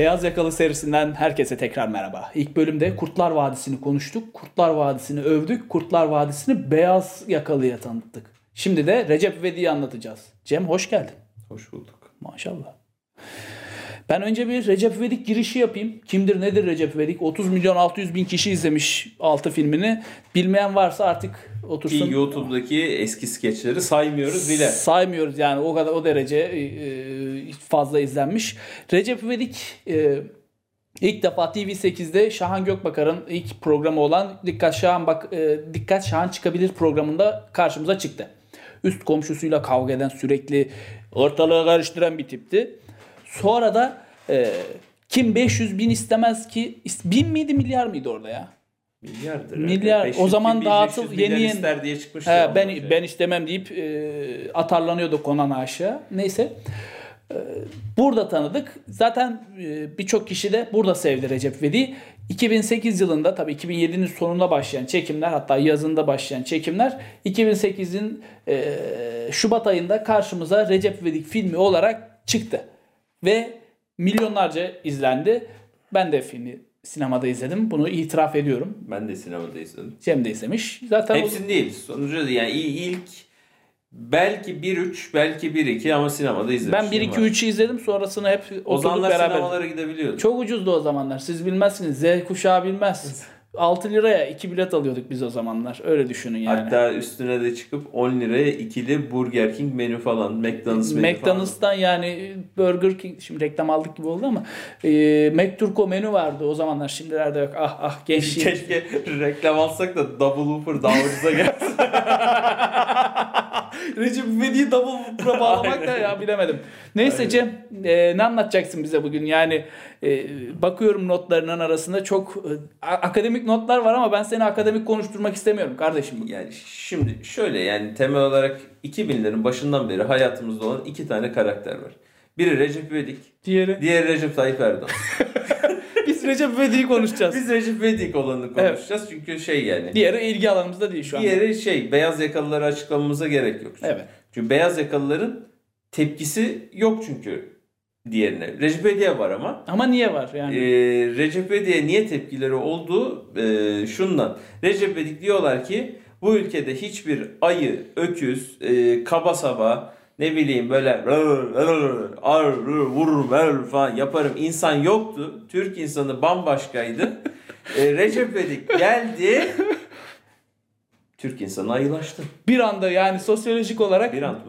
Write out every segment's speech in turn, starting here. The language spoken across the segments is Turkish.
Beyaz Yakalı serisinden herkese tekrar merhaba. İlk bölümde Kurtlar Vadisi'ni konuştuk. Kurtlar Vadisi'ni övdük. Kurtlar Vadisi'ni Beyaz Yakalı'ya tanıttık. Şimdi de Recep İvedik'i anlatacağız. Cem hoş geldin. Hoş bulduk. Maşallah. Ben önce bir Recep İvedik girişi yapayım. Kimdir nedir Recep İvedik? 30 milyon 600 bin kişi izlemiş 6 filmini. Bilmeyen varsa artık otursun. Ki YouTube'daki eski skeçleri saymıyoruz bile. Saymıyoruz yani o kadar o derece e, fazla izlenmiş. Recep İvedik e, ilk defa TV8'de Şahan Gökbakar'ın ilk programı olan Dikkat Şahan bak e, Dikkat Şahan çıkabilir programında karşımıza çıktı. Üst komşusuyla kavga eden sürekli ortalığı karıştıran bir tipti. Sonra da e, kim 500 bin istemez ki bin miydi milyar mıydı orada ya? Milyardır. Milyar. herhalde. O zaman 500 bin, dağıtıl 500 yeni yeni diye çıkmıştı. He, ben şey. ben istemem deyip e, atarlanıyordu konan aşağı. Neyse. E, burada tanıdık. Zaten e, birçok kişi de burada sevdi Recep İvedik'i. 2008 yılında tabii 2007'nin sonunda başlayan çekimler hatta yazında başlayan çekimler 2008'in e, Şubat ayında karşımıza Recep İvedik filmi olarak çıktı. Ve milyonlarca izlendi. Ben de filmi sinemada izledim. Bunu itiraf ediyorum. Ben de sinemada izledim. Cem de izlemiş. Zaten o- Hepsini değil. Sonucu da yani il- ilk belki 1-3 belki 1-2 ama sinemada izlemiştim. Ben 1 2 var. 3'ü izledim. Sonrasını hep O oturduk zamanlar beraber. sinemalara gidebiliyorduk. Çok ucuzdu o zamanlar. Siz bilmezsiniz. Z kuşağı bilmez. 6 liraya 2 bilet alıyorduk biz o zamanlar. Öyle düşünün yani. Hatta üstüne de çıkıp 10 liraya ikili Burger King menü falan, McDonald's menü McDonald's'tan yani Burger King şimdi reklam aldık gibi oldu ama e, McTurko menü vardı o zamanlar şimdilerde yok. Ah ah falan. gençliğim. Keşke reklam alsak da Double Whopper ucuza gelsin. Recep İvedik'i double whopper'a bağlamak da ya bilemedim. Neyse Cem e, ne anlatacaksın bize bugün? Yani e, bakıyorum notlarının arasında çok e, akademik notlar var ama ben seni akademik konuşturmak istemiyorum kardeşim. Yani şimdi şöyle yani temel olarak 2000'lerin başından beri hayatımızda olan iki tane karakter var. Biri Recep İvedik, Diğeri. diğeri Recep Tayyip Erdoğan. Recep İvedik'i konuşacağız. Biz Recep İvedik olanı konuşacağız çünkü şey yani. Diğeri ilgi alanımızda değil şu an. Diğeri şey beyaz yakalıları açıklamamıza gerek yok. Evet. Çünkü beyaz yakalıların tepkisi yok çünkü diğerine. Recep İvedik'e var ama. Ama niye var yani? Ee, Recep İvedik'e niye tepkileri olduğu e, şundan. Recep İvedik diyorlar ki bu ülkede hiçbir ayı, öküz, e, kaba saba ne bileyim böyle ar, vurur ver falan yaparım insan yoktu. Türk insanı bambaşkaydı. E, Recep İvedik geldi. Türk insanı ayılaştı. bir anda yani sosyolojik olarak Bir an mı?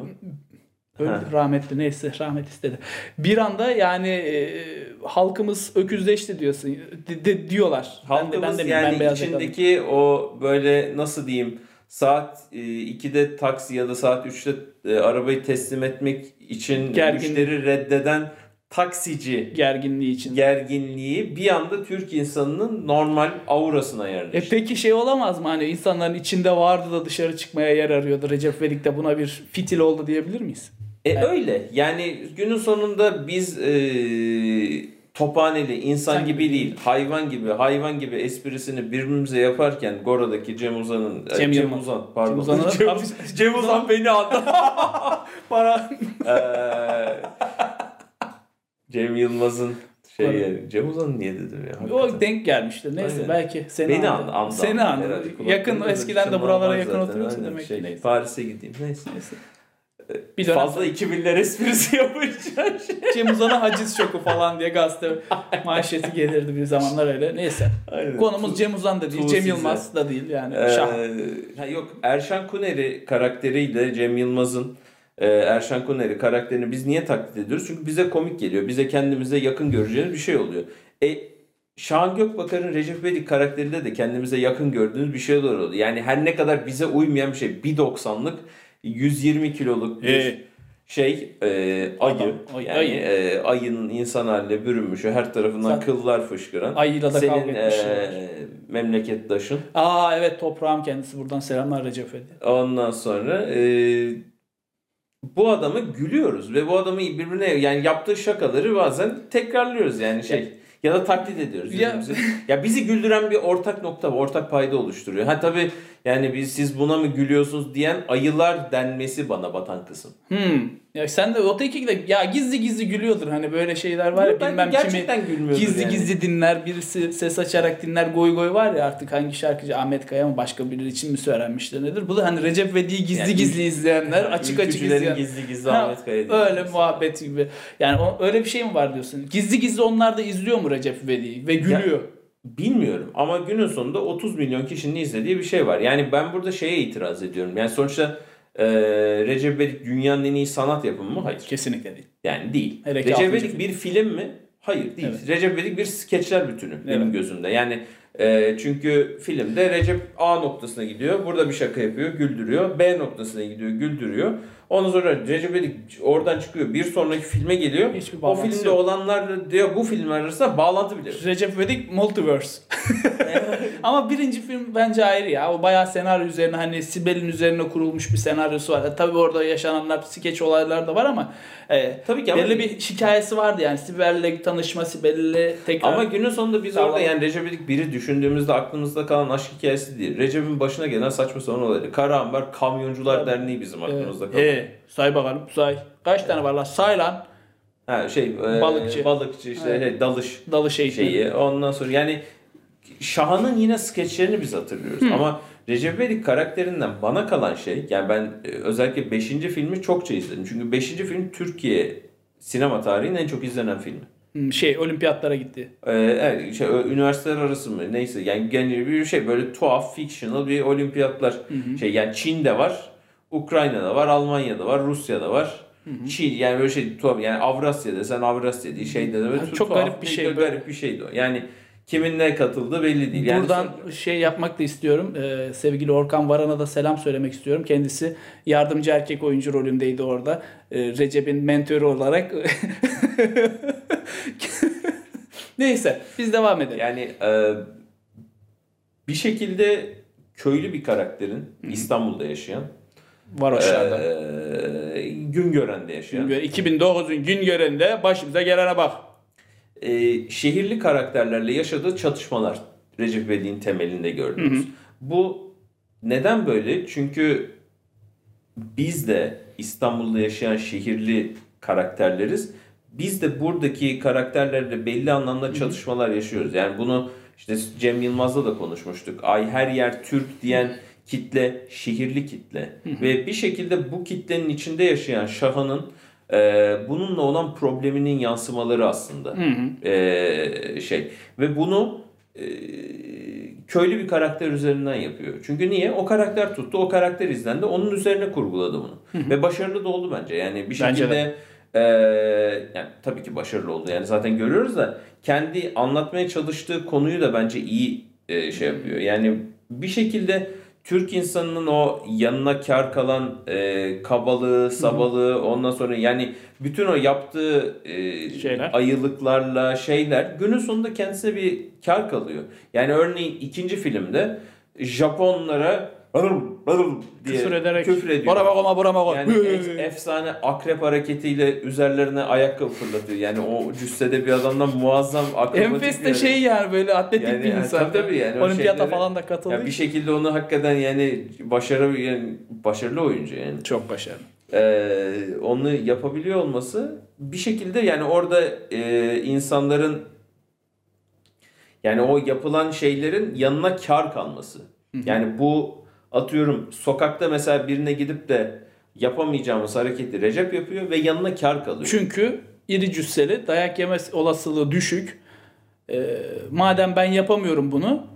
Öldü, Ha. rahmetli neyse rahmet istedi. Bir anda yani e, halkımız öküzleşti diyorsun di- di- diyorlar. Halkımız ben de, ben de yani ben içindeki o böyle nasıl diyeyim saat e, 2'de taksi ya da saat 3'te e, arabayı teslim etmek için Gergin. müşteri reddeden taksici gerginliği için. gerginliği bir anda Türk insanının normal aurasına E yerleşti. peki şey olamaz mı hani insanların içinde vardı da dışarı çıkmaya yer arıyordu. Recep İvedik de buna bir fitil oldu diyebilir miyiz? E öyle. Yani günün sonunda biz e, tophaneli insan Sen gibi değil, hayvan gibi, hayvan gibi esprisini birbirimize yaparken Gora'daki Cem Uzan'ın e, Cem Cem, Yılmaz. Uzan pardon. Cem Uzan'ın- Cem, Cem Uzan beni andı. Para. Eee, Cem Yılmaz'ın şey Cem Uzan niye dedim ya? o hakikaten. denk gelmiştir. Neyse Aynen. belki seni Beni andı. andı. Seni andı. Yakın eskiden de bir buralara yakın oturuyorsun demek ki. Şey, Neyse. Paris'e gideyim. Neyse. Neyse. Bir dönem Fazla 2000'ler esprisi yapacağım. Cem Uzan'a haciz şoku falan diye gazete manşeti gelirdi bir zamanlar öyle. Neyse. Aynen. Konumuz Cem Uzan da değil. Cem Yılmaz da değil yani. Ee, Şah. ha yok Erşan Kuneri karakteriyle Cem Yılmaz'ın e, Erşan Kuneri karakterini biz niye taklit ediyoruz? Çünkü bize komik geliyor. Bize kendimize yakın göreceğimiz bir şey oluyor. E Şahan Gökbakar'ın Recep İvedik karakterinde de kendimize yakın gördüğümüz bir şeyler oluyor. Yani her ne kadar bize uymayan bir şey 1.90'lık 120 kiloluk bir Ee? şey e, ayı. Adam, ay- yani ayı. e, ayının insan haline bürünmüşü her tarafından Zaten- kıllar fışkıran. Ayıyla da Senin kavga etmiş. e, memleketdaşın. Aa evet toprağım kendisi. Buradan selamlar Recep İvedik. Ondan sonra e, bu adamı gülüyoruz ve bu adamı birbirine yani yaptığı şakaları bazen tekrarlıyoruz yani şey ya da taklit ediyoruz Ya- birbirimizi. Ya bizi güldüren bir ortak nokta, ortak payda oluşturuyor. Ha tabii Yani biz siz buna mı gülüyorsunuz diyen ayılar denmesi bana batan kısım. Hmm. Ya sen de öteki de ya gizli gizli gülüyordur hani böyle şeyler var ya Ben bilmem kimi gerçekten gülmüyordur gizli yani. gizli dinler birisi ses açarak dinler goy goy var ya artık hangi şarkıcı Ahmet Kaya mı başka biri için mi söylenmiştir nedir? Bu da hani Recep İvedik'i gizli Yani gizli izleyenler açık açık Ülkücülerin izleyen. gizli gizli Ha, Ahmet Kaya. Öyle muhabbet gibi. Yani o, öyle bir şey mi var diyorsun? Gizli gizli onlar da izliyor mu Recep İvedik'i ve gülüyor? Bilmiyorum ama günün sonunda 30 milyon kişinin izlediği bir şey var. Yani ben burada şeye itiraz ediyorum. Yani sonuçta e, Recep İvedik dünyanın en iyi sanat yapımı mı? Hayır. Kesinlikle değil. Yani değil. Hele Recep İvedik bir film mi? Hayır değil. Evet. Recep İvedik bir skeçler bütünü benim Evet. gözümde. Yani e, çünkü filmde Recep A noktasına gidiyor. Burada bir şaka yapıyor, güldürüyor. B noktasına gidiyor, güldürüyor. Ondan sonra Recep İvedik oradan çıkıyor. Bir sonraki filme geliyor. Hiçbir o filmde yok. olanlar diyor bu filmler arasında bağlantı bile. Recep İvedik Multiverse. Ama birinci film bence ayrı ya. O bayağı senaryo üzerine hani Sibel'in üzerine kurulmuş bir senaryosu var. E, tabii orada yaşananlar skeç olaylar da var ama e, Tabii ki ama- belli bir hikayesi vardı yani. Sibel'le tanışma, Sibel'le tekrar Ama günün sonunda biz orada yani Recep İvedik biri düşündüğümüzde aklımızda kalan aşk hikayesi değil. Recep'in başına gelen saçma sapan olayları. Karahambar Kamyoncular Derneği bizim aklımızda kalan. E, say bakalım say. Kaç tane var lan? Say lan. Ha şey e, Balıkçı. balıkçı işte Evet. şey, dalış Dalı şey. şeyi. Ondan sonra yani Şahan'ın yine skeçlerini biz hatırlıyoruz. Ama Recep İvedik karakterinden bana kalan şey yani ben e, özellikle 5. filmi çokça izledim. Çünkü 5. film Türkiye sinema tarihinin en çok izlenen filmi. Şey olimpiyatlara gitti. Ee, evet, şey, üniversiteler arası mı neyse yani genel bir şey böyle tuhaf fictional bir olimpiyatlar şey yani Çin'de var, Ukrayna'da var, Almanya'da var, Rusya'da var. Çin yani böyle şey tuhaf yani Avrasya desen Avrasya değil şeyde de böyle tu- çok tuhaf garip bir şey. garip bir şeydi o. Yani kimin ne katıldığı belli değil. Yani Buradan son- şey yapmak da istiyorum. Ee, sevgili Orkan Varan'a da selam söylemek istiyorum. Kendisi yardımcı erkek oyuncu rolündeydi orada. Ee, Recep'in mentörü olarak. Neyse biz devam edelim. yani e, bir şekilde köylü bir karakterin İstanbul'da yaşayan, Var aşağıda. e, Güngören'de yaşayan, 2009'un gün görende başımıza gelene bak. e, şehirli karakterlerle yaşadığı çatışmalar Recep İvedik'in temelinde gördüğümüz. Bu neden böyle? Çünkü biz de İstanbul'da yaşayan şehirli karakterleriz. Biz de buradaki karakterlerle belli anlamda çatışmalar yaşıyoruz. Yani bunu işte Cem Yılmaz'la da konuşmuştuk. Ay her yer Türk diyen kitle şehirli kitle. Ve bir şekilde bu kitlenin içinde yaşayan Şahan'ın e, bununla olan probleminin yansımaları aslında e, şey ve bunu e, köylü bir karakter üzerinden yapıyor. Çünkü niye? O karakter tuttu, o karakter izlendi, onun üzerine kurguladı bunu. Ve başarılı da oldu bence. Yani bir Bence şekilde e, yani tabii ki başarılı oldu. Yani zaten görüyoruz da kendi anlatmaya çalıştığı konuyu da bence iyi e, şey yapıyor. Yani bir şekilde Türk insanının o yanına kar kalan e, kabalığı, sabalığı ondan sonra yani bütün o yaptığı e, Şeyler. ayılıklarla şeyler günün sonunda kendisine bir kar kalıyor. Yani örneğin ikinci filmde Japonlara diye Küfür ederek. küfür ediyor. Bora bakoma bora bakoma. Yani ef- efsane akrep hareketiyle üzerlerine ayakkabı fırlatıyor. Yani o cüssede bir adamdan muazzam akrobatik Enfes bir de şey yani böyle atletik Yani- bir yani insan. tabii tabii yani o Olimpiyata şeylere- falan da katıldı. ya bir şekilde onu hakikaten yani başarı yani başarılı oyuncu yani. Çok başarılı. Ee, onu yapabiliyor olması bir şekilde yani orada e, insanların yani o yapılan şeylerin yanına kar kalması. Yani bu atıyorum sokakta mesela birine gidip de yapamayacağımız hareketi Recep yapıyor ve yanına kar kalıyor. Çünkü iri cüsseli, dayak yeme olasılığı düşük. Ee, madem ben yapamıyorum bunu,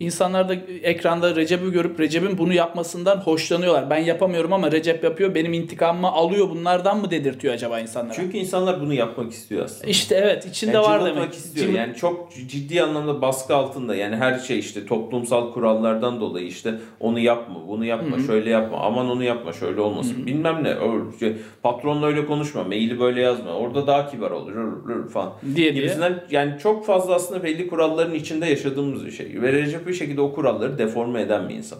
insanlar da ekranda Recep'i görüp Recep'in bunu yapmasından hoşlanıyorlar. Ben yapamıyorum ama Recep yapıyor, benim intikamımı alıyor bunlardan mı dedirtiyor acaba insanlara? Çünkü insanlar bunu yapmak istiyor aslında. işte evet içinde Yani var demek. istiyor. Yani çok ciddi anlamda baskı altında. Yani her şey işte toplumsal kurallardan dolayı işte onu yapma, bunu yapma, şöyle yapma, aman onu yapma, şöyle olmasın. Bilmem ne. O, şey, patronla öyle konuşma, maili böyle yazma. Orada daha kibar olur rır, rır falan. Diye diye. Yani çok fazla aslında belli kuralların içinde yaşadığımız bir şey. Ve Recep bir şekilde o kuralları deforme eden bir insan.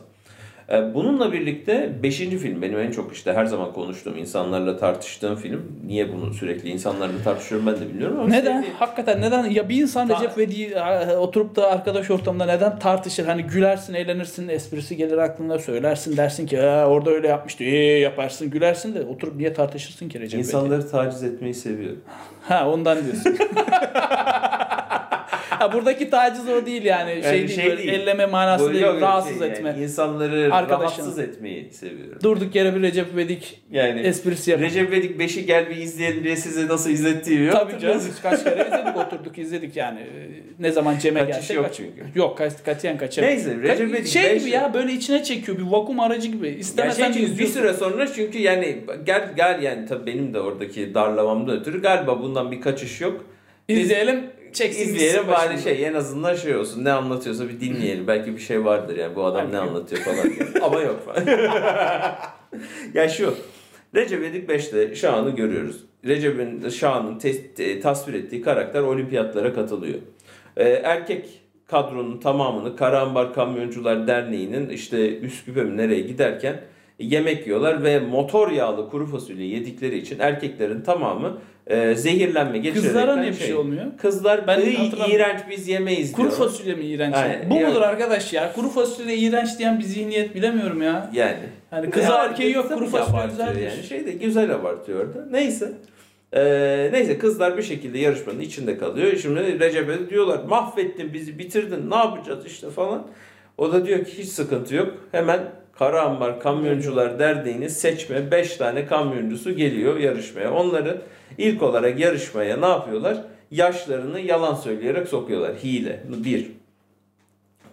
E, bununla birlikte 5. film benim en çok işte her zaman konuştuğum insanlarla tartıştığım film. Niye bunu sürekli insanlarla tartışıyorum ben de bilmiyorum ama Neden? sevdiğim- Hakikaten neden? Ya bir insan Ta- Recep İvedik'i e, oturup da arkadaş ortamında neden tartışır? Hani gülersin, eğlenirsin, esprisi gelir aklına söylersin dersin ki "Aa, orada öyle yapmıştı. Ee, yaparsın, gülersin de oturup niye tartışırsın ki Recep? İnsanları taciz etmeyi seviyorum. Ha ondan diyorsun. ha, buradaki taciz o değil yani. Şey, Yani değil, şey böyle değil. elleme manası Bu değil, yok, rahatsız şey, etme. Yani insanları Arkadaşını. rahatsız etmeyi seviyorum. Durduk yere bir Recep İvedik Yani esprisi yap. Recep İvedik 5'i gel bir izleyelim diye size nasıl izlettiğimi Tabii hatırlıyorsunuz. canım biz kaç kere izledik oturduk izledik yani. Ne zaman Cem'e Kaçış gelse yok kaç- çünkü. Yok kaç, katiyen kaçamıyor. Neyse Recep İvedik Şey gibi ya böyle içine çekiyor bir vakum aracı gibi. İstemesen şey de çünkü bir süre sonra çünkü yani gel gel yani tabii benim de oradaki darlamamda ötürü galiba bundan bir kaçış yok. İzleyelim çeksin izleyelim bari şey en azından şey olsun ne anlatıyorsa bir dinleyelim. Belki bir şey vardır yani bu adam ne anlatıyor falan. Ama yok falan. ya şu Recep İvedik 5'te Şahan'ı görüyoruz. Recep'in Şahan'ın tasvir ettiği karakter olimpiyatlara katılıyor. Ee, erkek kadronun tamamını Karahambar Kamyoncular Derneği'nin işte Üsküp'e nereye giderken yemek yiyorlar ve motor yağlı kuru fasulye yedikleri için erkeklerin tamamı e, zehirlenme geçirerekten Kızlara niye bir şey olmuyor? Kızlar Ben iğrenç biz yemeyiz Kuru diyorlar. fasulye mi iğrenç? Aynen. Bu Ya- mudur arkadaş ya? Kuru fasulye iğrenç diyen bir zihniyet bilemiyorum ya. Yani. Hani kızı Ya, erkeği yok kuru fasulye güzeldir. Yani. Şey de güzel abartıyor orada. Neyse. Ee, neyse kızlar bir şekilde yarışmanın içinde kalıyor. Şimdi Recep'e diyorlar mahvettin bizi bitirdin ne yapacağız işte falan. O da diyor ki hiç sıkıntı yok. Hemen Karahambar Kamyoncular Derneği'nin seçme 5 tane kamyoncusu geliyor yarışmaya. Onları ilk olarak yarışmaya ne yapıyorlar? Yaşlarını yalan söyleyerek sokuyorlar. Hile. Bir.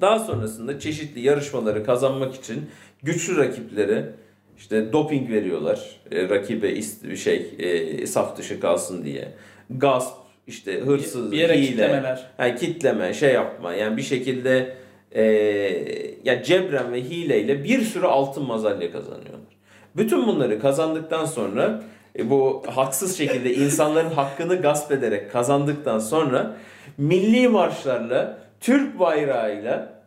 Daha sonrasında çeşitli yarışmaları kazanmak için güçlü rakiplere işte doping veriyorlar. E, rakibe ist- şey e, saf dışı kalsın diye. Gasp, işte hırsız, Bir yere hile, kitlemeler. yani kitleme, şey yapma. Yani bir şekilde e, yani cebren ve hileyle bir sürü altın madalya kazanıyorlar. Bütün bunları kazandıktan sonra e, bu haksız şekilde insanların hakkını gasp ederek kazandıktan sonra milli marşlarla Türk bayrağıyla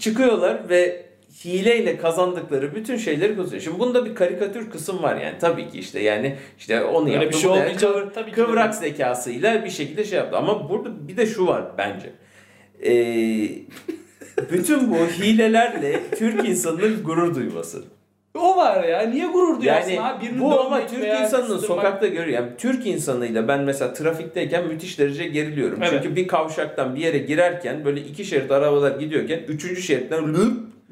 çıkıyorlar ve hileyle kazandıkları bütün şeyleri kazanıyor. Şimdi bunda bir karikatür kısım var yani tabii ki işte yani işte onu Öyle yaptı. bir şey olmayacak. kıvır- Tabii kıvrak zekasıyla bir şekilde şey yaptı. Ama burada bir de şu var bence. Ee, bütün bu hilelerle Türk insanının gurur duyması. O var ya. Niye gurur duyarsın Yani ha? Birini bu ama Türk insanının kıstırmak. sokakta görüyor. Yani Türk insanıyla ben mesela trafikteyken müthiş derece geriliyorum. Evet. Çünkü bir kavşaktan bir yere girerken böyle iki şerit arabalar gidiyorken üçüncü şeritten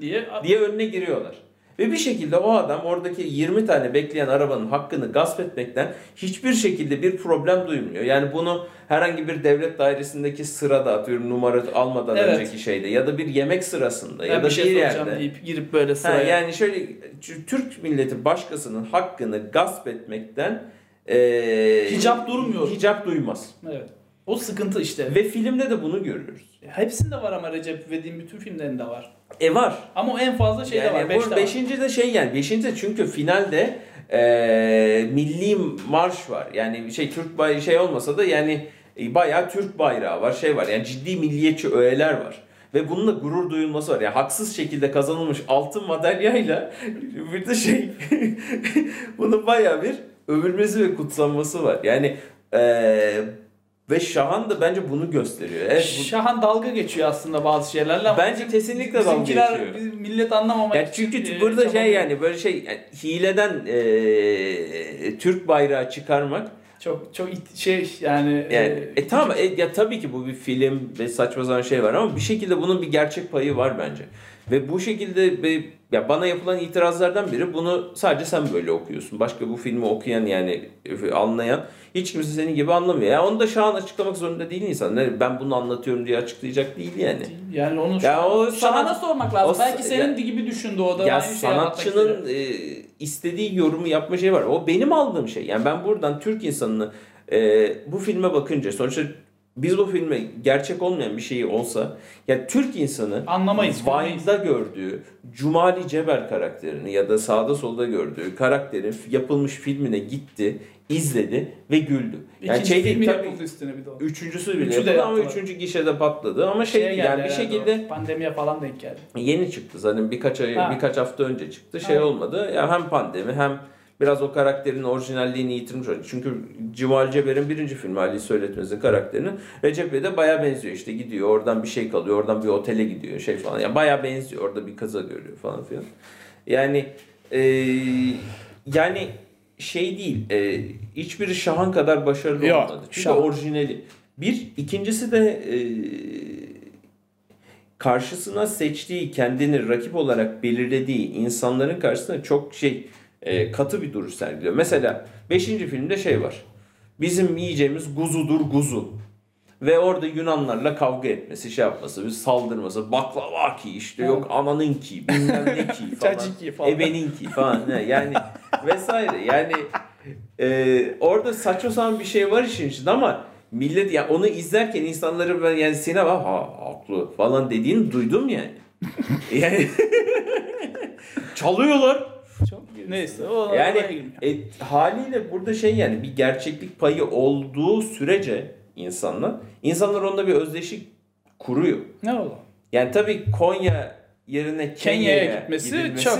diye diye önüne giriyorlar. Ve bir şekilde o adam oradaki 20 tane bekleyen arabanın hakkını gasp etmekten hiçbir şekilde bir problem duymuyor. Yani bunu herhangi bir devlet dairesindeki sırada atıyorum numara almadan Evet. önceki şeyde ya da bir yemek sırasında ben ya da bir şey bir yerde. deyip girip böyle Ha, sıraya. yani şöyle Türk milleti başkasının hakkını gasp etmekten eee Hicap durmuyor. Hicap duymaz. Evet. O sıkıntı işte. Ve filmde de bunu görüyoruz. Hepsinde var ama Recep İvedik'in bütün filmlerinde var. E var. Ama o en fazla şeyde yani var. Beşte var. beşinci de şey yani beşinci de çünkü finalde eee, milli marş var. Yani şey Türk bayrağı şey olmasa da yani e, bayağı Türk bayrağı var şey var. Yani ciddi milliyetçi öğeler var. Ve bununla gurur duyulması var. Yani haksız şekilde kazanılmış altın madalyayla bir de şey bunun bayağı bir övülmesi ve kutsanması var. Yani eee, ve Şahan da bence bunu gösteriyor. Evet, bu- Şahan dalga geçiyor aslında bazı şeylerle ama Bence kesinlikle dalga geçiyor. millet anlamamak Yani için, çünkü e, burada şey çabalıyor. yani böyle şey yani hileden eee, Türk bayrağı çıkarmak çok çok it- şey yani, yani e, e, tamam e, ya tabii ki bu bir film ve saçma sapan şey var ama bir şekilde bunun bir gerçek payı var bence. Ve bu şekilde bir, ya bana yapılan itirazlardan biri bunu sadece sen böyle okuyorsun. Başka bu filmi okuyan yani e, anlayan hiç kimse senin gibi anlamıyor. Ya onu da şu an açıklamak zorunda değil insan. Ne, Ben bunu anlatıyorum diye açıklayacak değil yani. yani onu Ya o sanat- sormak lazım. o- Belki senin ya- gibi düşündü o da. Ya aynı şeyi anlatmak sanatçının e, istediği yorumu yapma şey var. O benim aldığım şey. Yani ben buradan Türk insanını e, bu filme bakınca sonuçta biz bu filme gerçek olmayan bir şey olsa ya Türk insanı Anlamayız, Vine'da gördüğü Cumali Ceber karakterini ya da sağda solda gördüğü karakterin yapılmış filmine gitti, izledi ve güldü. Yani İkinci şey filmi tabii yapıldı üstüne bir de o. üçüncüsü bile Üçü de yapıldı ama yaptılar. üçüncü gişede patladı ama şey Şeye yani bir şekilde o, Pandemiye falan denk geldi. Yeni çıktı zaten birkaç ay Ha. birkaç hafta önce çıktı. Şey Ha. olmadı. Ya hem pandemi hem biraz o karakterin orijinalliğini yitirmiş oldu. Çünkü Cimal Ceber'in birinci filmi Ali Söyletmez'in karakterini Recep Bey'de baya benziyor. İşte gidiyor oradan bir şey kalıyor. Oradan bir otele gidiyor şey falan. Yani baya benziyor. Orada bir kaza görüyor falan filan. Yani e, yani şey değil. E, hiçbiri Şahan kadar başarılı Yok, olmadı. Çünkü Şahan. orijinali. Bir. ikincisi de e, karşısına seçtiği, kendini rakip olarak belirlediği insanların karşısında çok şey e, katı bir duruş sergiliyor. Mesela 5. filmde şey var. Bizim yiyeceğimiz guzudur guzu. Ve orada Yunanlarla kavga etmesi, şey yapması, bir saldırması, baklava ki işte yok ananın ki, bilmem ne ki falan, falan. ebenin ki falan yani vesaire yani e, orada saçma sapan bir şey var işin içinde ama millet ya onu izlerken insanları ben yani sinema ha haklı falan dediğini duydum yani. yani çalıyorlar. Çok neyse o Yani e, haliyle burada şey yani bir gerçeklik payı olduğu sürece insanlar insanlar onda bir özdeşik kuruyor. ne oldu? Yani tabii Konya yerine Kenya'ya Kenya'ya gitmesi gidilmesi çok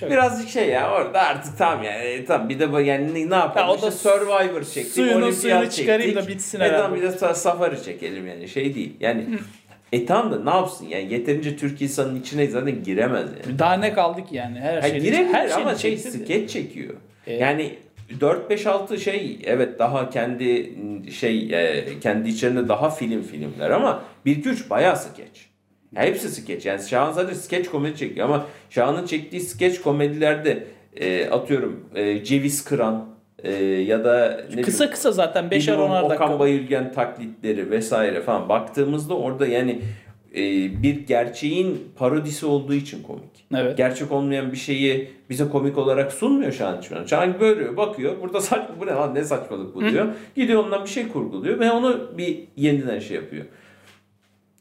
çok birazcık şey ya orada artık tam yani e, tam bir de yani ne, yapalım Ya o işte Survivor çektik, suyunu- suyunu çıkarayım çektik. da bitsin e, herhalde. tamam bir de sa- safari çekelim yani şey değil. Yani e tamam da ne yapsın yani yeterince Türk insanın içine zaten giremez yani. Daha ne kaldı ki yani her şeyin girebilir her şeyin ama şey skeç çekiyor. E. Yani 4 5 6 şey evet daha kendi şey e, kendi içlerinde daha film filmler ama 1 2 3 bayağı skeç. Hepsi skeç. Yani Şahan zaten skeç komedi çekiyor ama Şahan'ın çektiği skeç komedilerde e, atıyorum e, ceviz kıran e, ya da ne Kısa bileyim, kısa zaten 5'er Bilmiyorum, 10'ar Okan dakika. Bayülgen taklitleri vesaire falan baktığımızda orada yani e, bir gerçeğin parodisi olduğu için komik. Evet. Gerçek olmayan bir şeyi bize komik olarak sunmuyor Şahan Çimen. Şahan böyle bakıyor. Burada saçma bu ne lan ne saçmalık bu diyor. Gidiyor ondan bir şey kurguluyor ve onu bir yeniden şey yapıyor.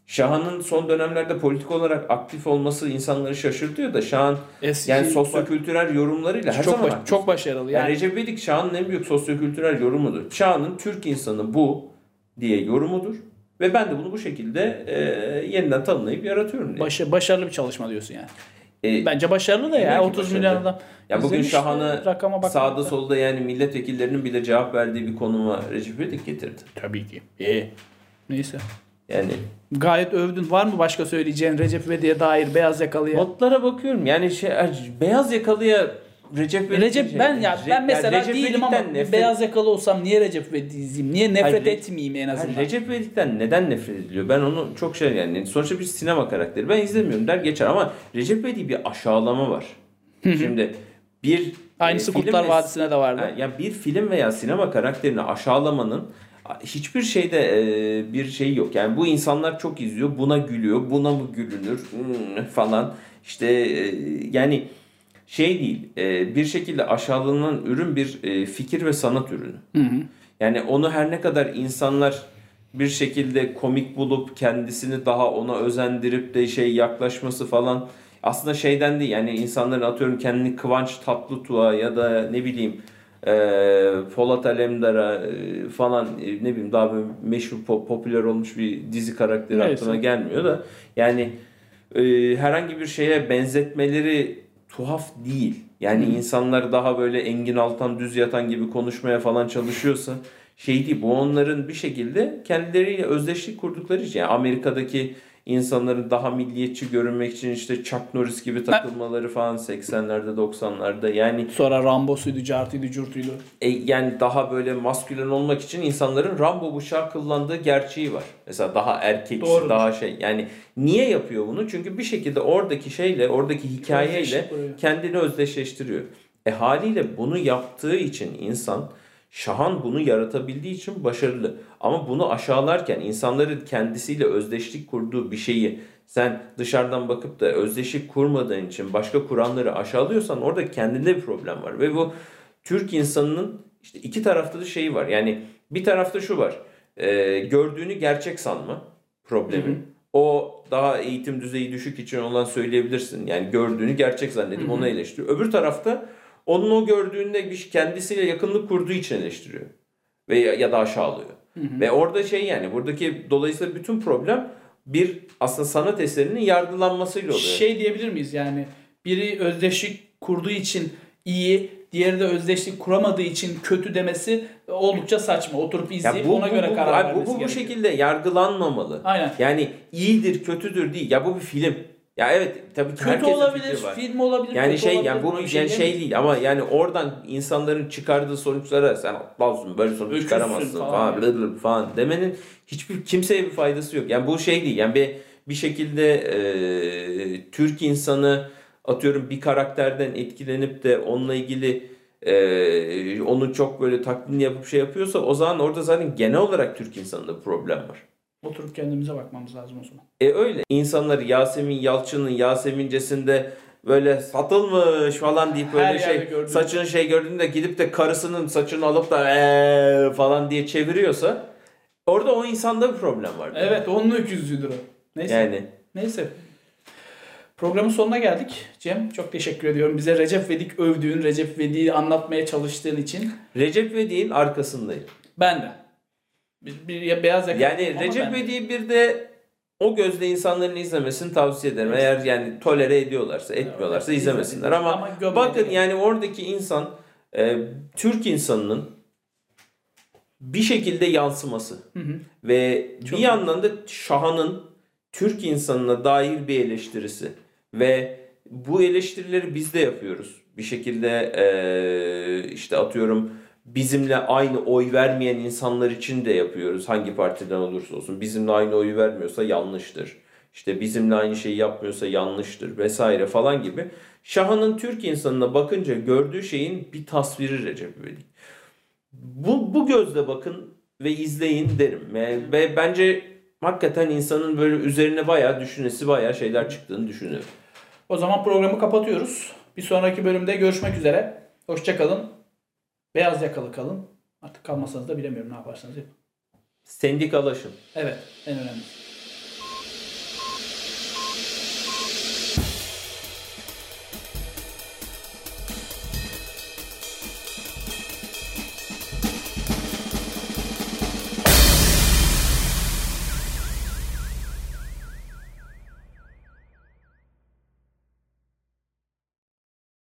Şahan'ın son dönemlerde politik olarak aktif olması insanları şaşırtıyor da Şahan Eski yani sosyokültürel yorumlarıyla her çok zaman baş- çok başarılı. Yani Yani Recep İvedik Şahan'ın en büyük sosyokültürel yorumudur. Şahan'ın Türk insanı bu diye yorumudur. Ve ben de bunu bu şekilde e, yeniden tanımlayıp yaratıyorum. diye. başı, başarılı bir çalışma diyorsun yani. E, Bence başarılı da ya. Belki 30 başarılı. milyon adam. ya bugün Şahan'ı sağda solda yani milletvekillerinin bile cevap verdiği bir konuma Recep İvedik getirdi. Tabii ki. İyi. Neyse. Yani Gayet övdün. Var mı başka söyleyeceğin Recep İvedik'e dair beyaz yakalıya? notlara bakıyorum. Yani şey beyaz yakalıya Recep İvedik Recep ben ya Re- ben mesela Recep değilim ama nefret- beyaz yakalı olsam niye Recep izleyeyim? Niye nefret Hayır, etmeyeyim en Yani azından? Recep İvedik'ten neden nefret ediliyor? Ben onu çok şey yani sonuçta bir sinema karakteri. Ben izlemiyorum der geçer ama Recep İvedik'te bir aşağılama var. Şimdi bir Aynısı e, Kurtlar ve- Vadisi'ne de vardı. Yani bir film veya sinema karakterini aşağılamanın hiçbir şeyde e, bir şey yok. Yani bu insanlar çok izliyor, buna gülüyor, buna mı gülünür Hmm, falan. İşte e, yani şey değil, e, bir şekilde aşağılanan ürün bir e, fikir ve sanat ürünü. Yani onu her ne kadar insanlar bir şekilde komik bulup kendisini daha ona özendirip de şey yaklaşması falan aslında şeyden değil yani insanların atıyorum kendini Kıvanç Tatlıtuğ'a ya da ne bileyim e, Polat Alemdar'a e, falan e, ne bileyim daha böyle meşhur pop- popüler olmuş bir dizi karakteri Neyse. aklına gelmiyor da yani e, herhangi bir şeye benzetmeleri tuhaf değil. Yani insanlar daha böyle Engin Altan düz yatan gibi konuşmaya falan çalışıyorsa şey değil. Bu onların bir şekilde kendileriyle özdeşlik kurdukları için. Yani Amerika'daki insanların daha milliyetçi görünmek için işte Chuck Norris gibi takılmaları falan 80'lerde 90'larda yani Sonra Rambo'suydu, cartıydı, curtuydu. e, yani daha böyle maskülen olmak için insanların Rambo bıçağı kullandığı gerçeği var. Mesela daha erkeksi, Doğrudur. daha şey. Yani niye yapıyor bunu? Çünkü bir şekilde oradaki şeyle, oradaki hikayeyle kendini özdeşleştiriyor. E haliyle bunu yaptığı için insan Şahan bunu yaratabildiği için başarılı. Ama bunu aşağılarken insanların kendisiyle özdeşlik kurduğu bir şeyi sen dışarıdan bakıp da özdeşlik kurmadığın için başka kuranları aşağılıyorsan orada kendinde bir problem var. Ve bu Türk insanının işte iki tarafta da şeyi var. Yani bir tarafta şu var. e, gördüğünü gerçek sanma problemi. O daha eğitim düzeyi düşük için olan söyleyebilirsin. Yani gördüğünü gerçek zannedip onu eleştiriyor. Öbür tarafta onun o gördüğünde bir kendisiyle yakınlık kurduğu için eleştiriyor. Ve ya, ya da aşağılıyor. Ve orada şey yani buradaki dolayısıyla bütün problem bir aslında sanat eserinin yargılanmasıyla oluyor. Şey diyebilir miyiz yani biri özdeşlik kurduğu için iyi, diğeri de özdeşlik kuramadığı için kötü demesi oldukça saçma. Oturup Ya izleyip bu, ona bu, göre bu, karar abi vermesi bu, bu, bu gerekiyor. şekilde yargılanmamalı. Aynen. Yani iyidir, kötüdür değil. Ya bu bir film. Ya evet tabii ki Kötü olabilir, fikri var. film olabilir, Yani şey olabilir. yani bu şey yani şey diyemeyiz. değil ama yani oradan insanların çıkardığı sonuçlara sen aptalsın böyle sonuç Öküzsün çıkaramazsın falan falan, blı falan demenin hiçbir kimseye bir faydası yok. Yani bu şey değil. Yani bir bir şekilde e, Türk insanı atıyorum bir karakterden etkilenip de onunla ilgili e, onu çok böyle taklidini yapıp şey yapıyorsa o zaman orada zaten genel olarak Türk insanında problem var. Oturup kendimize bakmamız lazım o zaman. E öyle. İnsanlar Yasemin Yalçın'ın Yasemin'cesinde böyle satılmış falan deyip böyle Her şey gördüğüm- saçını şey gördüğünde gidip de karısının saçını alıp da eee falan diye çeviriyorsa orada o insanda bir problem var. Evet onun öküzlüğüdür o. Neyse. Yani Neyse. Programın sonuna geldik. Cem çok teşekkür ediyorum. Bize Recep Vedik övdüğün, Recep Vedik'i anlatmaya çalıştığın için. Recep İvedik'in arkasındayım. Ben de. Bir, bir beyaz yakalı Yani Recep. İvedik'i bir de o gözle insanların izlemesini tavsiye ederim. Evet. Eğer yani tolere ediyorlarsa, etmiyorlarsa Evet, izlemesinler. Ama, Ama bakın yani oradaki insan e, Türk insanının bir şekilde yansıması. Hı hı. Ve Çok bir yandan da Şahan'ın Türk insanına dair bir eleştirisi. Ve bu eleştirileri biz de yapıyoruz. Bir şekilde eee, işte atıyorum bizimle aynı oy vermeyen insanlar için de yapıyoruz. Hangi partiden olursa olsun. Bizimle aynı oyu vermiyorsa yanlıştır. İşte bizimle aynı şeyi yapmıyorsa yanlıştır vesaire falan gibi. Şahan'ın Türk insanına bakınca gördüğü şeyin bir tasviri Recep İvedik. Bu, bu gözle bakın ve izleyin derim. Ve, ve bence hakikaten insanın böyle üzerine bayağı düşünesi bayağı şeyler çıktığını düşünüyorum. O zaman programı kapatıyoruz. Bir sonraki bölümde görüşmek üzere. Hoşçakalın. Beyaz yakalı kalın. Artık kalmasanız da bilemiyorum ne yaparsanız yapın. Sendikalaşın. Evet en önemlisi.